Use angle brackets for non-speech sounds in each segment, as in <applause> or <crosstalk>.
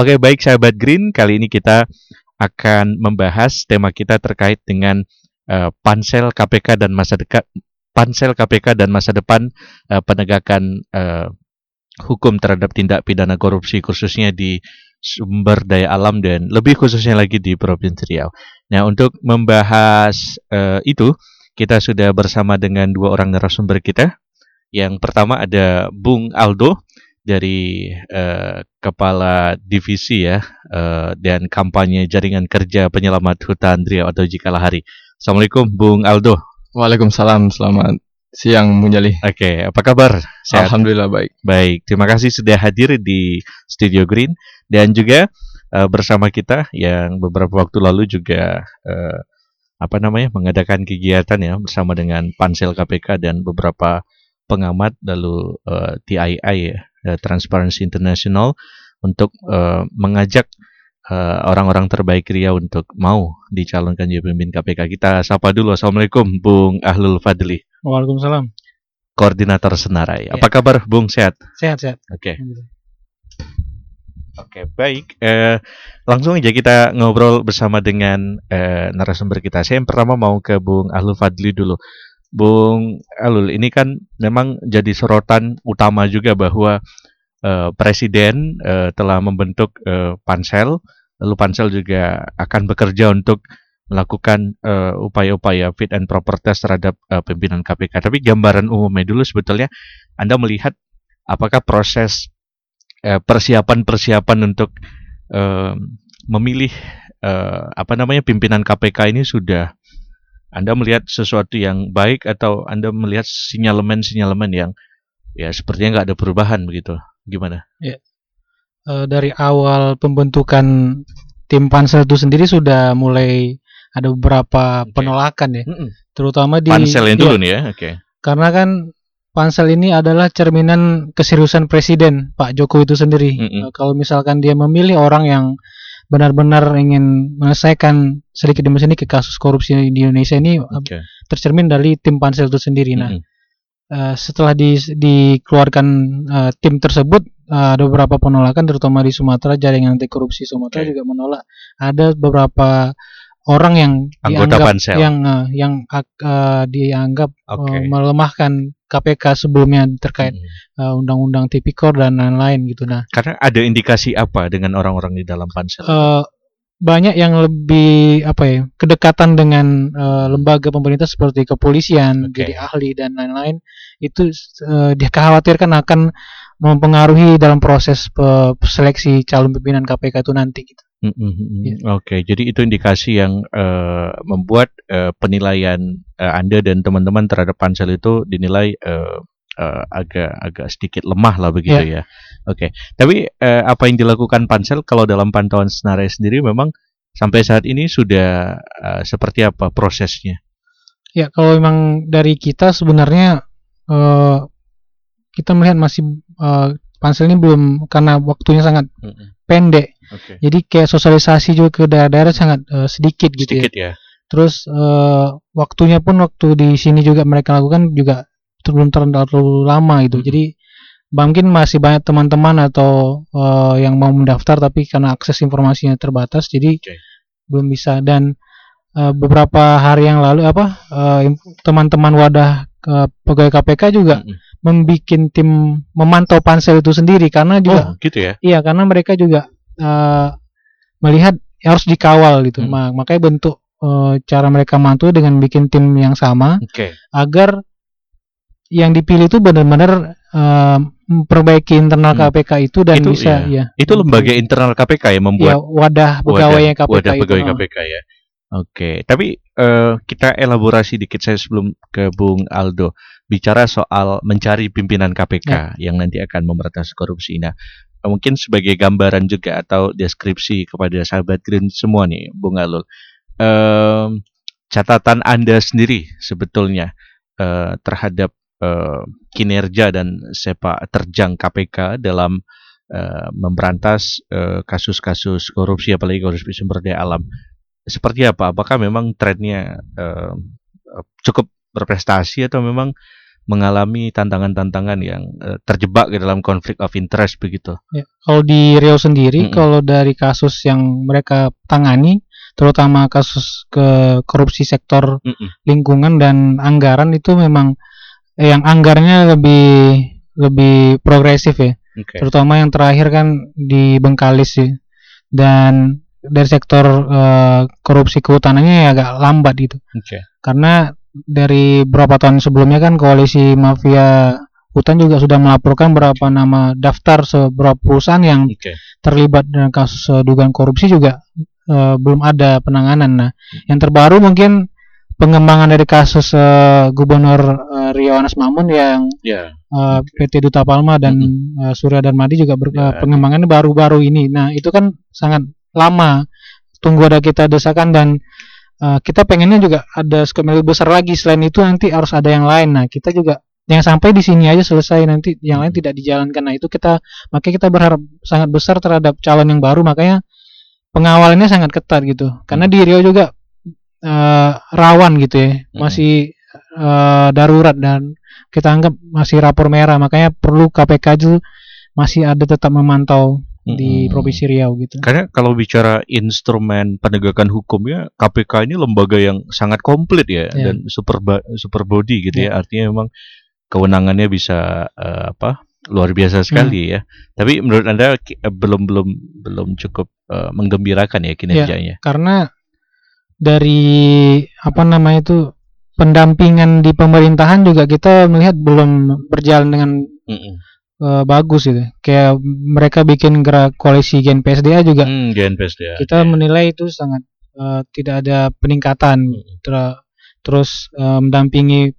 Oke, baik sahabat Green, kali ini kita akan membahas tema kita terkait dengan uh, pansel KPK dan masa dekat pansel KPK dan masa depan uh, penegakan uh, hukum terhadap tindak pidana korupsi khususnya di sumber daya alam dan lebih khususnya lagi di Provinsi Riau. Nah, untuk membahas uh, itu, kita sudah bersama dengan dua orang narasumber kita. Yang pertama ada Bung Aldo dari uh, Kepala Divisi ya uh, dan Kampanye Jaringan Kerja Penyelamat Hutan Riau atau Jikalahari. Assalamualaikum Bung Aldo. Waalaikumsalam. Selamat siang Munjali. Oke, okay, apa kabar? Sehat? Alhamdulillah baik. Baik, terima kasih sudah hadir di Studio Green dan juga uh, bersama kita yang beberapa waktu lalu juga uh, apa namanya mengadakan kegiatan ya bersama dengan Pansel KPK dan beberapa pengamat lalu uh, TII ya uh, Transparency International untuk uh, mengajak eh, orang-orang uh, terbaik Riau untuk mau dicalonkan jadi pemimpin KPK. Kita sapa dulu. Assalamualaikum, Bung Ahlul Fadli. Waalaikumsalam. Koordinator Senarai. Ya. Apa kabar, Bung? Sehat? Sehat, sehat. Oke. Okay. Oke, okay, baik. Eh, langsung aja kita ngobrol bersama dengan eh, narasumber kita. Saya yang pertama mau ke Bung Ahlul Fadli dulu. Bung Alul, ini kan memang jadi sorotan utama juga bahwa uh, Presiden uh, telah membentuk uh, pansel, lalu pansel juga akan bekerja untuk melakukan upaya-upaya uh, fit and proper test terhadap uh, pimpinan KPK. Tapi gambaran umumnya dulu sebetulnya Anda melihat apakah proses persiapan-persiapan uh, untuk memilih apa namanya pimpinan KPK ini sudah anda melihat sesuatu yang baik atau Anda melihat sinyalemen-sinyalemen yang ya sepertinya nggak ada perubahan begitu? Gimana? Ya. E, dari awal pembentukan tim pansel itu sendiri sudah mulai ada beberapa okay. penolakan ya, mm -mm. terutama di pansel yang dulu ya, nih ya, oke. Okay. Karena kan pansel ini adalah cerminan keseriusan presiden Pak Jokowi itu sendiri. Mm -mm. kalau misalkan dia memilih orang yang benar-benar ingin menyelesaikan sedikit demi sedikit kasus korupsi di Indonesia ini okay. tercermin dari tim pansel itu sendiri. Nah, mm -hmm. uh, setelah di, dikeluarkan uh, tim tersebut uh, ada beberapa penolakan, terutama di Sumatera jaringan anti korupsi Sumatera okay. juga menolak. Ada beberapa orang yang anggota dianggap, pansel yang uh, yang uh, dianggap okay. uh, melemahkan KPK sebelumnya terkait hmm. uh, undang-undang tipikor dan lain-lain gitu nah karena ada indikasi apa dengan orang-orang di dalam pansel uh, banyak yang lebih apa ya kedekatan dengan uh, lembaga pemerintah seperti kepolisian okay. jadi ahli dan lain-lain itu uh, dikhawatirkan akan mempengaruhi dalam proses seleksi calon pimpinan KPK itu nanti gitu. Mm -hmm. yeah. Oke, okay, jadi itu indikasi yang uh, membuat uh, penilaian uh, Anda dan teman-teman terhadap pansel itu dinilai uh, uh, agak agak sedikit lemah lah begitu yeah. ya. Oke, okay. tapi uh, apa yang dilakukan pansel kalau dalam pantauan senarai sendiri memang sampai saat ini sudah uh, seperti apa prosesnya? Ya, kalau memang dari kita sebenarnya uh, kita melihat masih uh, pansel ini belum karena waktunya sangat -hmm. pendek Okay. Jadi kayak sosialisasi juga ke daerah-daerah sangat uh, sedikit gitu sedikit ya. ya. Terus uh, waktunya pun waktu di sini juga mereka lakukan juga belum terlalu lama gitu. Hmm. Jadi mungkin masih banyak teman-teman atau uh, yang mau mendaftar tapi karena akses informasinya terbatas jadi okay. belum bisa dan uh, beberapa hari yang lalu apa teman-teman uh, wadah uh, pegawai KPK juga hmm. membuat tim memantau pansel itu sendiri karena juga oh, gitu ya. Iya, karena mereka juga uh, melihat harus dikawal gitu. Hmm. Makanya bentuk uh, cara mereka mantu dengan bikin tim yang sama okay. agar yang dipilih itu benar-benar uh, memperbaiki internal hmm. KPK itu dan itu, bisa ya. ya. Itu lembaga internal KPK yang membuat ya, wadah pegawai KPK wadah pegawai itu. KPK ya. Oke, okay. tapi uh, kita elaborasi dikit saya sebelum ke Bung Aldo bicara soal mencari pimpinan KPK ya. yang nanti akan memberantas korupsi. Nah, mungkin sebagai gambaran juga atau deskripsi kepada sahabat Green semua nih, Bung Alul. Um, catatan Anda sendiri sebetulnya uh, terhadap uh, kinerja dan sepak terjang KPK dalam uh, memberantas kasus-kasus uh, korupsi apalagi korupsi sumber daya alam. Seperti apa? Apakah memang trennya uh, cukup berprestasi atau memang mengalami tantangan-tantangan yang uh, terjebak di dalam konflik of interest begitu. Ya, kalau di Riau sendiri, mm -hmm. kalau dari kasus yang mereka tangani, terutama kasus ke korupsi sektor mm -hmm. lingkungan dan anggaran itu memang eh, yang anggarnya lebih lebih progresif ya. Okay. Terutama yang terakhir kan di Bengkalis sih. Dan dari sektor uh, korupsi kehutanannya ya agak lambat gitu. Okay. Karena dari beberapa tahun sebelumnya kan koalisi mafia hutan juga sudah melaporkan berapa nama daftar seberapa perusahaan yang okay. terlibat dengan kasus uh, dugaan korupsi juga uh, belum ada penanganan. Nah, yang terbaru mungkin pengembangan dari kasus uh, Gubernur uh, Rio Anas Mamun yang yeah. uh, PT Duta Palma dan mm -hmm. uh, Surya Darmadi juga ber, yeah. pengembangannya baru-baru ini. Nah, itu kan sangat lama. Tunggu ada kita desakan dan uh, kita pengennya juga ada skop lebih besar lagi. Selain itu nanti harus ada yang lain. Nah kita juga yang sampai di sini aja selesai. Nanti yang lain tidak dijalankan. Nah itu kita makanya kita berharap sangat besar terhadap calon yang baru. Makanya pengawalannya sangat ketat gitu. Karena di Rio juga uh, rawan gitu ya. Masih uh, darurat dan kita anggap masih rapor merah. Makanya perlu KPK itu masih ada tetap memantau di Provinsi Riau gitu. Karena kalau bicara instrumen penegakan hukumnya KPK ini lembaga yang sangat komplit ya yeah. dan super super body gitu yeah. ya. Artinya memang kewenangannya bisa uh, apa? luar biasa sekali hmm. ya. Tapi menurut Anda uh, belum belum belum cukup uh, menggembirakan ya kinerjanya. Yeah, karena dari apa namanya itu pendampingan di pemerintahan juga kita melihat belum berjalan dengan mm -mm uh, bagus itu. Kayak mereka bikin gerak koalisi Gen PSDA juga. Hmm, Gen PSDA. Kita okay. menilai itu sangat uh, tidak ada peningkatan. Hmm. Ter terus uh, mendampingi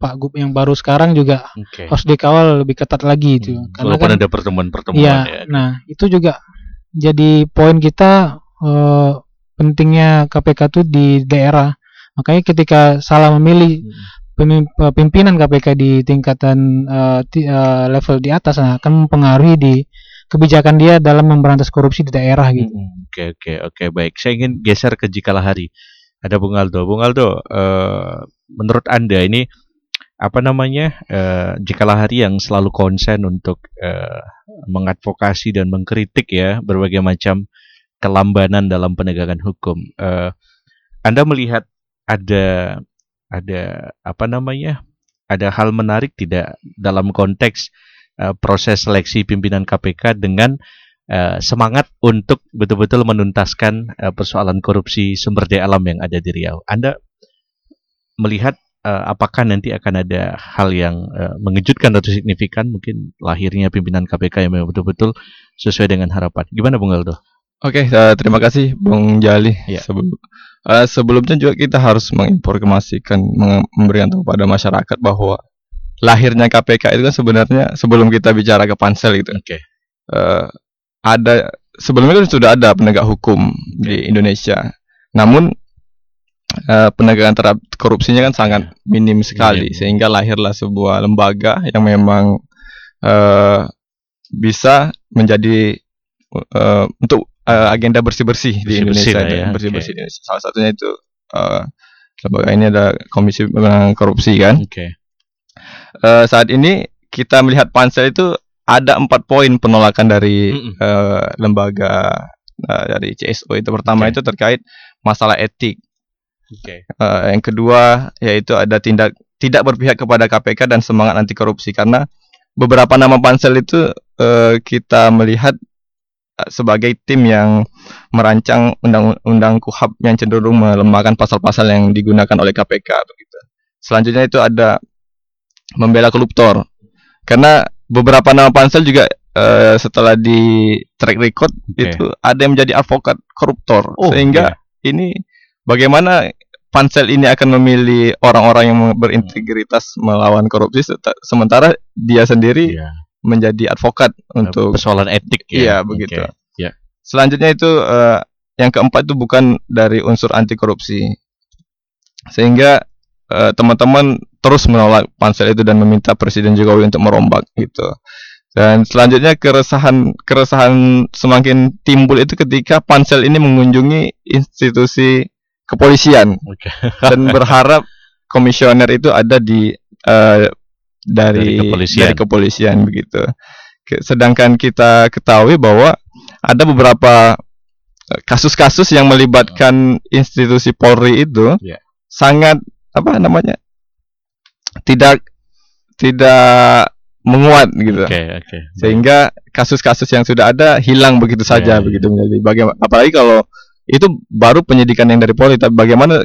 Pak Gub yang baru sekarang juga okay. harus dikawal lebih ketat lagi itu. Hmm. Karena kan ada pertemuan-pertemuan ya, ya. Nah, itu juga jadi poin kita uh, pentingnya KPK itu di daerah. Makanya ketika salah memilih hmm pimpinan KPK di tingkatan uh, uh, level di atas nah, akan mempengaruhi di kebijakan dia dalam memberantas korupsi di daerah gitu. Oke oke oke baik. Saya ingin geser ke Jikalah Hari. Ada Bung Aldo. Bung Aldo, uh, menurut anda ini apa namanya uh, Jikalah Hari yang selalu konsen untuk uh, mengadvokasi dan mengkritik ya berbagai macam kelambanan dalam penegakan hukum. Uh, anda melihat ada ada apa namanya ada hal menarik tidak dalam konteks uh, proses seleksi pimpinan KPK dengan uh, semangat untuk betul-betul menuntaskan uh, persoalan korupsi sumber daya alam yang ada di Riau. Anda melihat uh, apakah nanti akan ada hal yang uh, mengejutkan atau signifikan mungkin lahirnya pimpinan KPK yang betul-betul sesuai dengan harapan. Gimana Bung Aldo? Oke, okay, uh, terima kasih Bung Jali. Ya. Sebelum uh, sebelumnya juga kita harus menginformasikan memberikan tahu pada masyarakat bahwa lahirnya KPK itu kan sebenarnya sebelum kita bicara ke pansel itu. Oke. Okay. Uh, ada sebelumnya kan sudah ada penegak hukum di Indonesia. Namun uh, penegakan terhadap korupsinya kan sangat minim sekali minim. sehingga lahirlah sebuah lembaga yang memang uh, bisa menjadi uh, untuk uh, agenda bersih-bersih di Indonesia ya. bersih-bersih okay. Salah satunya itu uh, lembaga ini ada Komisi Pemberantasan Korupsi kan. Okay. Uh, saat ini kita melihat pansel itu ada empat poin penolakan dari mm -mm. Uh, lembaga uh, dari CSO itu pertama okay. itu terkait masalah etik. Okay. Uh, yang kedua yaitu ada tindak tidak berpihak kepada KPK dan semangat anti korupsi karena beberapa nama pansel itu uh, kita melihat sebagai tim yang merancang undang-undang KUHAP yang cenderung melemahkan pasal-pasal yang digunakan oleh KPK begitu. Selanjutnya itu ada membela koruptor. Karena beberapa nama pansel juga uh, setelah di track record okay. itu ada yang menjadi advokat koruptor oh, sehingga yeah. ini bagaimana pansel ini akan memilih orang-orang yang berintegritas melawan korupsi sementara dia sendiri yeah menjadi advokat untuk persoalan etik ya. Iya, begitu. Okay. Yeah. Selanjutnya itu uh, yang keempat itu bukan dari unsur anti korupsi. Sehingga uh, teman-teman terus menolak pansel itu dan meminta Presiden Jokowi untuk merombak gitu. Dan selanjutnya keresahan keresahan semakin timbul itu ketika pansel ini mengunjungi institusi kepolisian okay. dan berharap komisioner itu ada di uh, dari, dari kepolisian. dari kepolisian begitu. Sedangkan kita ketahui bahwa ada beberapa eh, kasus-kasus yang melibatkan institusi Polri itu yeah. sangat apa namanya tidak tidak menguat gitu. Okay, okay. Sehingga kasus-kasus yang sudah ada hilang begitu saja yeah, begitu menjadi bagaimana apalagi kalau itu baru penyidikan yang dari Polri tapi bagaimana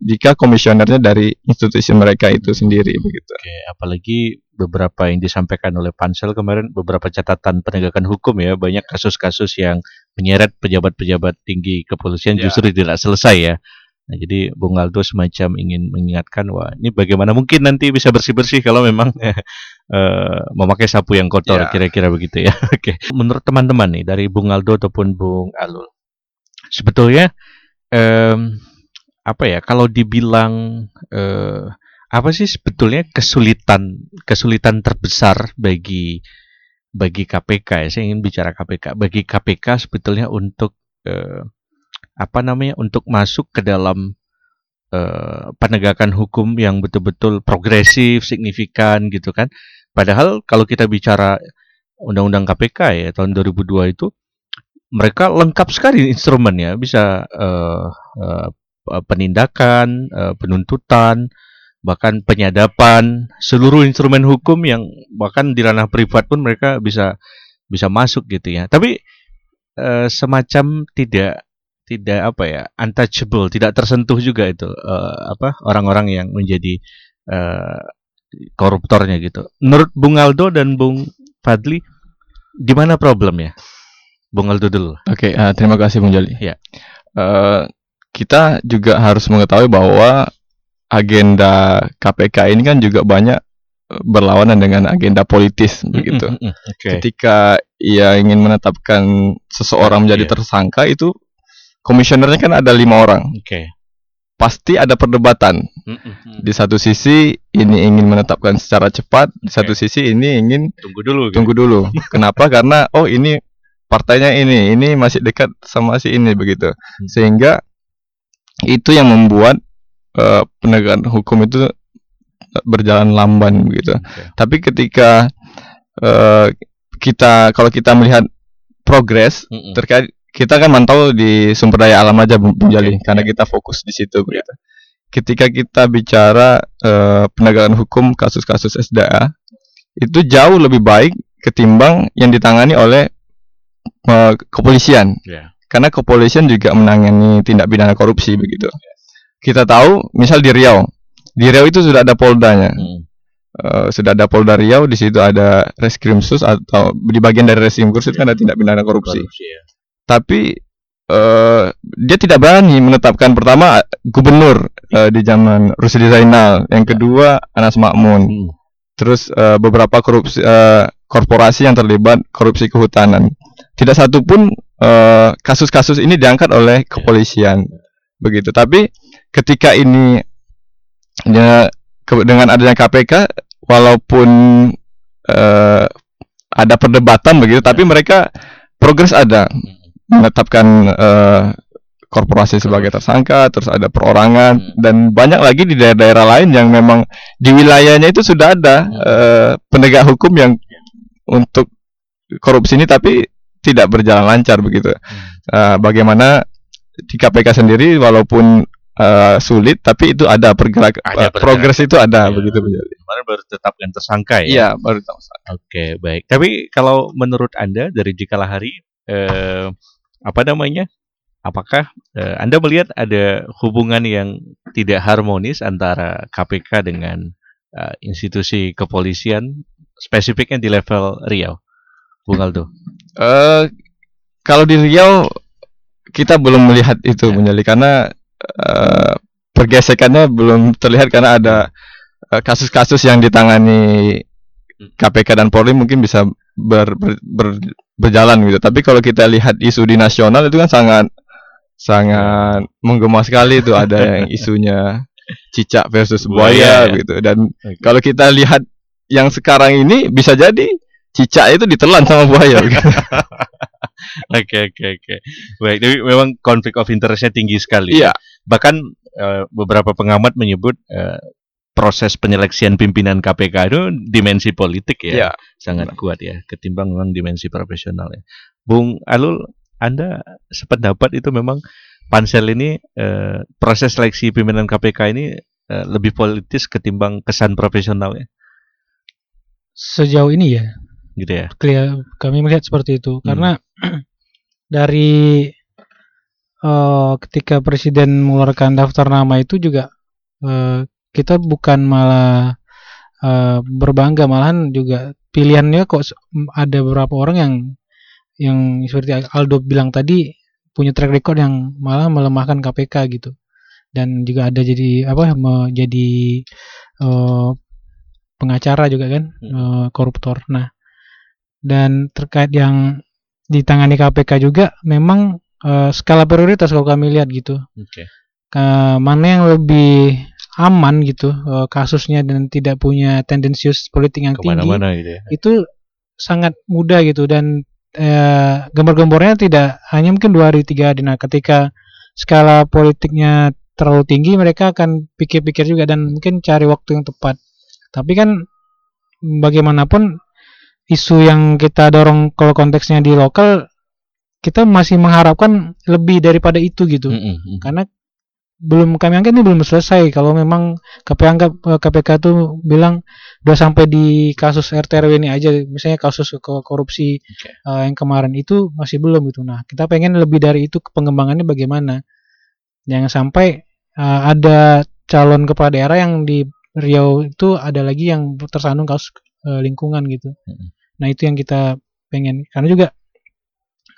jika komisionernya dari institusi mereka itu sendiri begitu. Oke, apalagi beberapa yang disampaikan oleh Pansel kemarin beberapa catatan penegakan hukum ya banyak kasus-kasus yang menyeret pejabat-pejabat tinggi kepolisian ya. justru tidak selesai ya. Nah, jadi Bung Aldo semacam ingin mengingatkan wah ini bagaimana mungkin nanti bisa bersih-bersih kalau memang uh, <laughs> memakai sapu yang kotor ya. kira-kira begitu ya. <laughs> Oke. Menurut teman-teman nih dari Bung Aldo ataupun Bung Alul sebetulnya um, apa ya kalau dibilang uh, apa sih sebetulnya kesulitan kesulitan terbesar bagi bagi KPK ya? Saya ingin bicara KPK bagi KPK sebetulnya untuk uh, apa namanya untuk masuk ke dalam uh, penegakan hukum yang betul-betul progresif signifikan gitu kan. Padahal kalau kita bicara undang-undang KPK ya tahun 2002 itu mereka lengkap sekali instrumennya. Bisa uh, uh, penindakan, uh, penuntutan, bahkan penyadapan, seluruh instrumen hukum yang bahkan di ranah privat pun mereka bisa bisa masuk gitu ya. Tapi uh, semacam tidak tidak apa ya untouchable, tidak tersentuh juga itu apa orang-orang yang menjadi koruptornya gitu. Menurut Bung Aldo dan Bung Fadli, di mana problemnya? Bung Aldo dulu. Oke, okay, uh, terima kasih Bung Jali. Ya. Uh, kita juga harus mengetahui bahwa agenda KPK ini kan juga banyak eh, berlawanan dengan agenda politis begitu. Okay. Ketika ia ingin menetapkan seseorang menjadi yeah. tersangka itu komisionernya kan ada lima orang. Okay. Pasti ada perdebatan. Di satu sisi ini ingin menetapkan secara cepat, di satu sisi ini ingin tunggu dulu. Tunggu dulu. Kenapa? <laughs> Karena oh ini partainya ini, ini masih dekat sama si ini begitu. Hmm. Sehingga itu yang membuat uh, penegakan hukum itu berjalan lamban begitu. Okay. Tapi ketika uh, kita kalau kita melihat progres mm -mm. terkait kita kan mantau di sumber daya alam aja Jali okay. karena kita fokus di situ begitu. Ketika kita bicara uh, penegakan hukum kasus-kasus SDA itu jauh lebih baik ketimbang yang ditangani oleh uh, kepolisian. Yeah. Karena kepolisian juga menangani tindak pidana korupsi begitu. Kita tahu, misal di Riau, di Riau itu sudah ada poldanya. Hmm. Uh, sudah ada Polda Riau, di situ ada Reskrimsus atau di bagian dari Reskrimsus kan ada tindak pidana korupsi. korupsi ya. Tapi uh, dia tidak berani menetapkan pertama gubernur uh, di zaman Rusdi Zainal, yang kedua Anas Makmun. Hmm. Terus uh, beberapa korupsi uh, korporasi yang terlibat korupsi kehutanan. Tidak satu pun uh, kasus-kasus ini diangkat oleh kepolisian. Begitu. Tapi ketika ini ya, ke, dengan adanya KPK walaupun uh, ada perdebatan begitu, tapi mereka progres ada menetapkan uh, korporasi sebagai tersangka, terus ada perorangan hmm. dan banyak lagi di daerah-daerah lain yang memang di wilayahnya itu sudah ada uh, penegak hukum yang untuk korupsi ini tapi tidak berjalan lancar begitu. Uh, bagaimana di KPK sendiri walaupun uh, sulit tapi itu ada pergerakan uh, progres itu ada ya. begitu. Kemarin baru tetapkan tersangka ya. Iya, baru tersangka. Oke, baik. Tapi kalau menurut Anda dari jikalah hari eh, apa namanya? Apakah eh, Anda melihat ada hubungan yang tidak harmonis antara KPK dengan uh, institusi kepolisian spesifiknya di level Riau, Bung Aldo? Uh, kalau di Riau kita belum melihat itu ya. menjadi karena uh, pergesekannya belum terlihat karena ada eh, kasus-kasus uh, yang ditangani KPK hmm. dan Polri mungkin bisa ber, ber, ber, berjalan gitu. Tapi kalau kita lihat isu di nasional itu kan sangat sangat menggema sekali itu <laughs> ada yang isunya cicak versus buaya ya. gitu dan okay. kalau kita lihat yang sekarang ini bisa jadi cicak itu ditelan sama buaya. <laughs> Oke oke oke. Baik, jadi memang konflik of interestnya tinggi sekali. Iya. Bahkan uh, beberapa pengamat menyebut uh, proses penyeleksian pimpinan KPK itu dimensi politik ya, ya. sangat benar. kuat ya ketimbang memang dimensi profesional ya. Bung Alul, Anda sependapat itu memang pansel ini eh, proses seleksi pimpinan KPK ini eh, lebih politis ketimbang kesan profesional ya. Sejauh ini ya, gitu ya. Clear, kami melihat seperti itu hmm. karena <clears throat> dari uh, ketika presiden mengeluarkan daftar nama itu juga uh, kita bukan malah uh, berbangga malahan juga pilihannya kok ada beberapa orang yang yang seperti Aldo bilang tadi punya track record yang malah melemahkan KPK gitu dan juga ada jadi apa menjadi uh, pengacara juga kan uh, koruptor nah dan terkait yang ditangani KPK juga memang uh, skala prioritas kalau kami lihat gitu okay. uh, mana yang lebih aman gitu uh, kasusnya dan tidak punya tendensius politik yang tinggi gitu ya. itu sangat mudah gitu dan uh, gembar-gembornya tidak hanya mungkin dua hari tiga hari nah ketika skala politiknya terlalu tinggi mereka akan pikir-pikir juga dan mungkin cari waktu yang tepat tapi kan bagaimanapun isu yang kita dorong kalau konteksnya di lokal kita masih mengharapkan lebih daripada itu gitu mm -hmm. karena belum kami anggap ini belum selesai kalau memang KPK anggap KPK itu bilang udah sampai di kasus RTRW ini aja misalnya kasus korupsi okay. uh, yang kemarin itu masih belum gitu nah kita pengen lebih dari itu pengembangannya bagaimana jangan sampai uh, ada calon kepala daerah yang di Riau itu ada lagi yang tersandung kasus uh, lingkungan gitu hmm. Nah itu yang kita pengen karena juga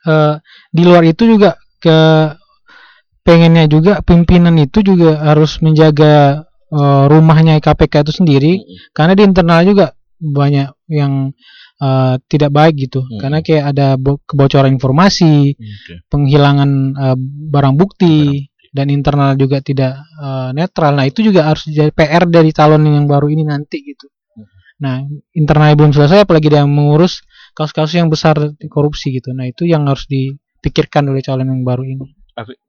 uh, di luar itu juga ke pengennya juga pimpinan itu juga harus menjaga uh, rumahnya KPK itu sendiri hmm. karena di internal juga banyak yang uh, tidak baik gitu hmm. karena kayak ada kebocoran informasi, okay. penghilangan uh, barang bukti barang. dan internal juga tidak uh, netral. Nah, itu juga harus jadi PR dari calon yang baru ini nanti gitu. Nah, internal belum selesai apalagi dia mengurus kasus-kasus yang besar korupsi gitu. Nah, itu yang harus dipikirkan oleh calon yang baru ini.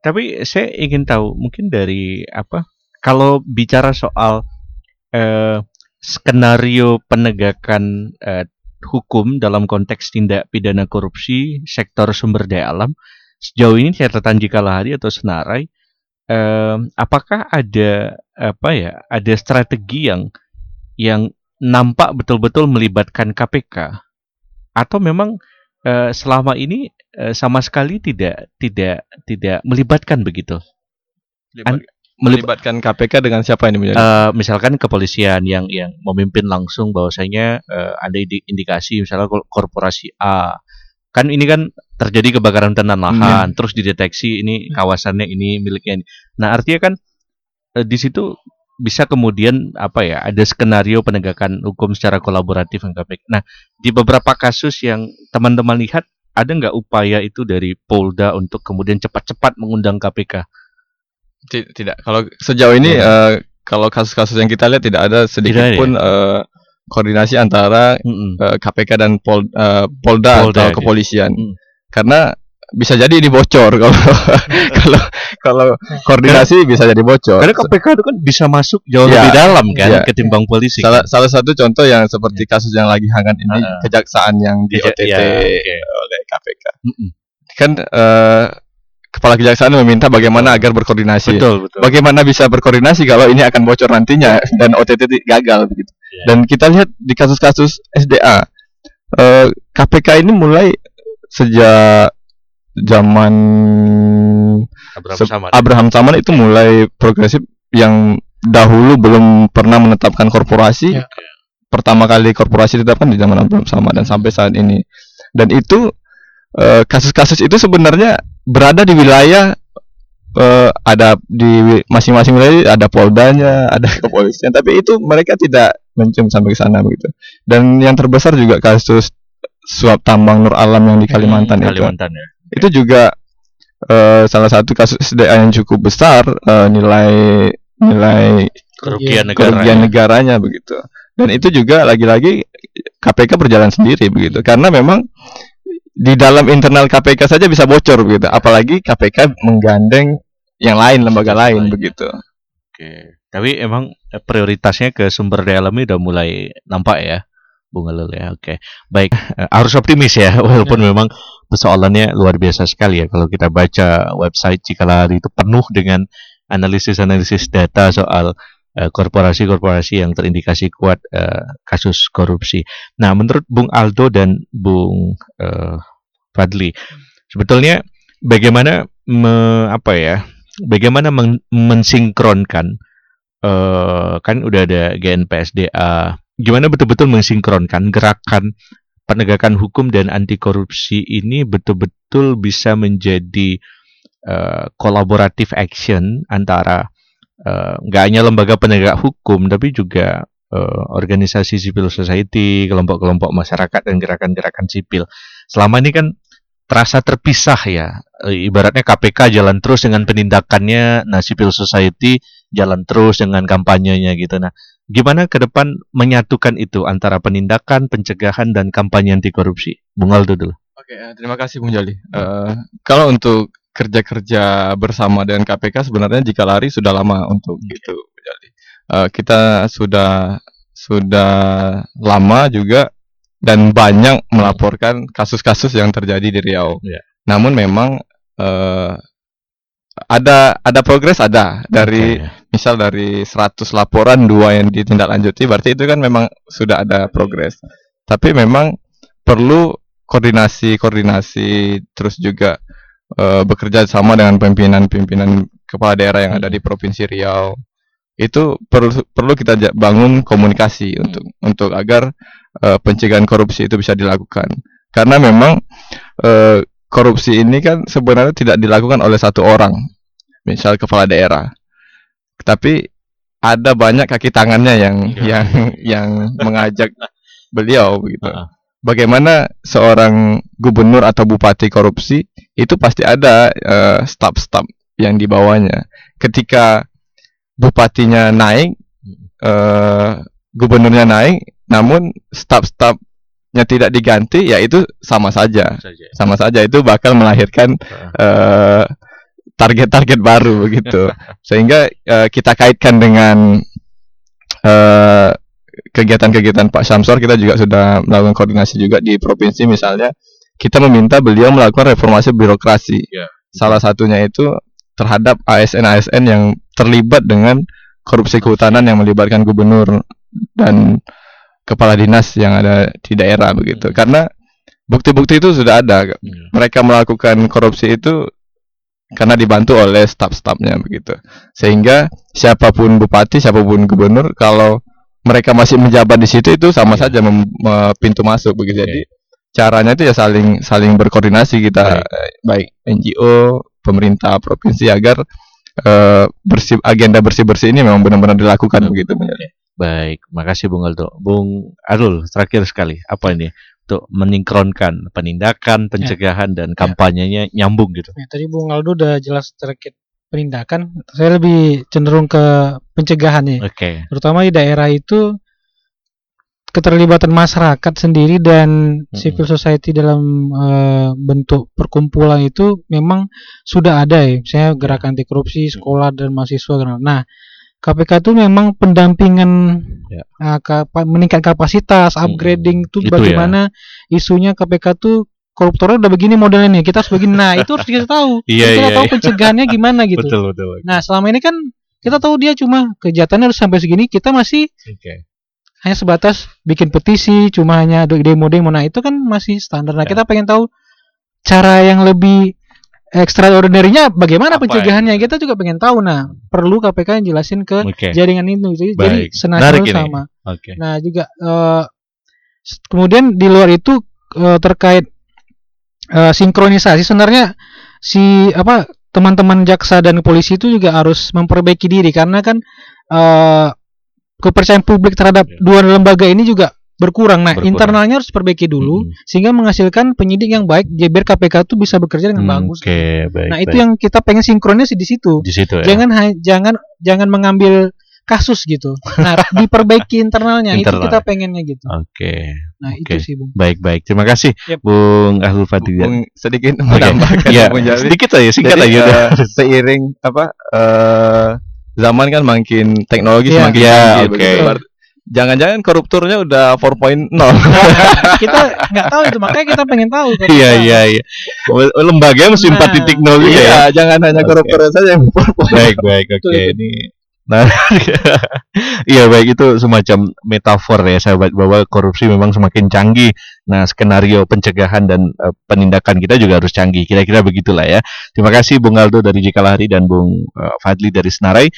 Tapi saya ingin tahu mungkin dari apa kalau bicara soal eh, skenario penegakan eh, hukum dalam konteks tindak pidana korupsi sektor sumber daya alam sejauh ini catatan jika hari atau senarai eh, apakah ada apa ya ada strategi yang yang nampak betul-betul melibatkan KPK atau memang eh, selama ini Eh, sama sekali tidak tidak tidak melibatkan begitu. An melibatkan KPK dengan siapa ini? Uh, misalkan kepolisian yang yang memimpin langsung bahwasanya uh, ada indikasi misalnya korporasi A kan ini kan terjadi kebakaran hutan dan lahan hmm. terus dideteksi ini kawasannya ini miliknya ini. Nah artinya kan uh, di situ bisa kemudian apa ya ada skenario penegakan hukum secara kolaboratif dengan KPK. Nah di beberapa kasus yang teman-teman lihat ada nggak upaya itu dari Polda untuk kemudian cepat-cepat mengundang KPK? Tidak. Kalau sejauh ini uh, kalau kasus-kasus yang kita lihat tidak ada sedikit tidak pun uh, koordinasi antara mm -mm. Uh, KPK dan Pol, uh, Polda, Polda atau kepolisian. Mm. Karena bisa jadi ini bocor kalau <laughs> kalau kalau koordinasi karena, bisa jadi bocor. Karena KPK itu kan bisa masuk jauh ya, lebih dalam kan ya. ketimbang polisi. Salah kan? salah satu contoh yang seperti ya. kasus yang lagi hangat ini uh, kejaksaan yang di OTT ya, okay. oleh KPK. Mm -mm. Kan uh, kepala kejaksaan meminta bagaimana agar berkoordinasi. Betul, betul. Bagaimana bisa berkoordinasi kalau ini akan bocor nantinya dan OTT gagal begitu. Ya. Dan kita lihat di kasus-kasus SDA uh, KPK ini mulai sejak zaman Abraham Samad. Abraham Samad itu mulai progresif yang dahulu belum pernah menetapkan korporasi. Ya. Pertama kali korporasi ditetapkan di zaman Abraham Samad dan sampai saat ini. Dan itu eh, kasus-kasus itu sebenarnya berada di wilayah uh, ada di masing-masing wilayah ada poldanya, ada <laughs> kepolisian, tapi itu mereka tidak mencium sampai ke sana begitu. Dan yang terbesar juga kasus suap tambang Nur Alam yang di Kalimantan, hmm, Kalimantan itu. Ya itu juga uh, salah satu kasus SDA yang cukup besar uh, nilai nilai kerugian, kerugian negaranya begitu dan itu juga lagi-lagi KPK berjalan sendiri begitu karena memang di dalam internal KPK saja bisa bocor begitu apalagi KPK menggandeng yang lain lembaga lain begitu oke tapi emang prioritasnya ke sumber daya alam udah mulai nampak ya. Bunga Lul ya. Oke. Baik, harus optimis ya <laughs> walaupun ya. memang persoalannya luar biasa sekali ya kalau kita baca website Cikalari itu penuh dengan analisis-analisis data soal korporasi-korporasi yang terindikasi kuat uh, kasus korupsi. Nah, menurut Bung Aldo dan Bung uh, Fadli, sebetulnya bagaimana me, apa ya? Bagaimana men mensinkronkan uh, kan udah ada GNPSDA. Gimana betul-betul mensinkronkan gerakan penegakan hukum dan anti korupsi ini betul-betul bisa menjadi uh, action antara nggak uh, hanya lembaga penegak hukum tapi juga uh, organisasi civil society, kelompok-kelompok masyarakat dan gerakan-gerakan sipil. Selama ini kan terasa terpisah ya. Ibaratnya KPK jalan terus dengan penindakannya, nah civil society jalan terus dengan kampanyenya gitu. Nah, gimana ke depan menyatukan itu antara penindakan, pencegahan dan kampanye anti korupsi? Bung Aldo dulu. Oke, uh, terima kasih Bung Jali. Uh, kalau untuk kerja-kerja bersama dengan KPK sebenarnya jika lari sudah lama untuk itu Bung Jali. Uh, kita sudah sudah lama juga dan banyak melaporkan kasus-kasus yang terjadi di Riau. Yeah. Namun memang uh, ada ada progres ada dari okay. Misal dari 100 laporan dua yang ditindaklanjuti berarti itu kan memang sudah ada progres. Tapi memang perlu koordinasi-koordinasi terus juga uh, bekerja sama dengan pimpinan-pimpinan kepala daerah yang ada di Provinsi Riau. Itu perlu perlu kita bangun komunikasi untuk untuk agar uh, pencegahan korupsi itu bisa dilakukan. Karena memang uh, korupsi ini kan sebenarnya tidak dilakukan oleh satu orang, misal kepala daerah, tapi ada banyak kaki tangannya yang ya. yang yang <laughs> mengajak beliau begitu. Uh -huh. Bagaimana seorang gubernur atau bupati korupsi itu pasti ada uh, staf-staf yang dibawanya. Ketika bupatinya naik, uh, gubernurnya naik, namun staf-stafnya tidak diganti, ya itu sama saja, sama saja itu bakal melahirkan uh, target-target baru begitu. <laughs> Sehingga uh, kita kaitkan dengan uh, kegiatan-kegiatan Pak Samsor, kita juga sudah melakukan koordinasi juga di provinsi misalnya, kita meminta beliau melakukan reformasi birokrasi. Yeah. Salah satunya itu terhadap ASN-ASN yang terlibat dengan korupsi kehutanan yang melibatkan gubernur dan kepala dinas yang ada di daerah begitu. Hmm. Karena bukti-bukti itu sudah ada. Hmm. Mereka melakukan korupsi itu karena dibantu oleh staf-stafnya begitu. Sehingga siapa pun bupati, siapa pun gubernur kalau mereka masih menjabat di situ itu sama yeah. saja mem, pintu masuk begitu. Okay. Jadi caranya itu ya saling saling berkoordinasi kita baik, baik NGO, pemerintah provinsi agar uh, bersih agenda bersih-bersih ini memang benar-benar dilakukan begitu. Baik, makasih Bung Aldo. Bung Arul, terakhir sekali, apa ini untuk meninkronkan penindakan, ya. pencegahan ya. dan kampanyenya ya. nyambung gitu. Ya, tadi Bung Aldo udah jelas terkait penindakan, saya lebih cenderung ke pencegahannya. Oke. Okay. Terutama di daerah itu keterlibatan masyarakat sendiri dan hmm. civil society dalam uh, bentuk perkumpulan itu memang sudah ada ya, misalnya gerakan anti korupsi sekolah dan mahasiswa. Nah, KPK itu memang pendampingan ya. uh, kapa, meningkat kapasitas, upgrading hmm. itu bagaimana ya. isunya KPK tuh koruptornya udah begini modelnya nih, kita harus begini. Nah, itu harus kita tahu. <laughs> iya, kita iya, tahu iya. pencegahannya gimana gitu. Betul, betul, betul. Nah, selama ini kan kita tahu dia cuma kejahatannya harus sampai segini, kita masih okay. hanya sebatas bikin petisi, cuma hanya demo-demo. Nah, itu kan masih standar. Nah, ya. kita pengen tahu cara yang lebih extraordinary-nya bagaimana Apa pencegahannya ya? kita juga pengen tahu nah perlu KPK yang jelasin ke okay. jaringan itu jadi, jadi senada sama okay. nah juga uh, kemudian di luar itu uh, terkait uh, sinkronisasi sebenarnya si apa teman-teman jaksa dan polisi itu juga harus memperbaiki diri karena kan uh, kepercayaan publik terhadap yeah. dua lembaga ini juga berkurang. Nah, berkurang. internalnya harus perbaiki dulu hmm. sehingga menghasilkan penyidik yang baik biar KPK itu bisa bekerja dengan hmm, bagus. Okay, baik, nah, baik. itu yang kita pengen sinkronnya sih di situ. Di situ ya. Jangan jangan jangan mengambil kasus gitu. Nah, <laughs> diperbaiki internalnya Internal. itu kita pengennya gitu. Oke. Okay. Nah, okay. itu sih, Bung. Baik, baik. Terima kasih, yep. Bung Ahlul Fadil. Bung sedikit menambahkan ya, sedikit aja, singkat Jadi, aja. Uh, seiring apa uh, zaman kan makin teknologi yeah. semakin yeah, canggih okay. Jangan-jangan koruptornya udah 4.0. <laughs> kita nggak tahu itu makanya kita pengen tahu. Iya iya iya. Lembaga mesti nah, 4.0 juga iya, ya. Jangan hanya okay. koruptornya saja yang 4.0. Baik baik oke okay. ini Nah, <laughs> iya baik itu semacam metafor ya sahabat bahwa korupsi memang semakin canggih. Nah, skenario pencegahan dan uh, penindakan kita juga harus canggih. Kira-kira begitulah ya. Terima kasih Bung Aldo dari Jikalahari dan Bung uh, Fadli dari Senarai.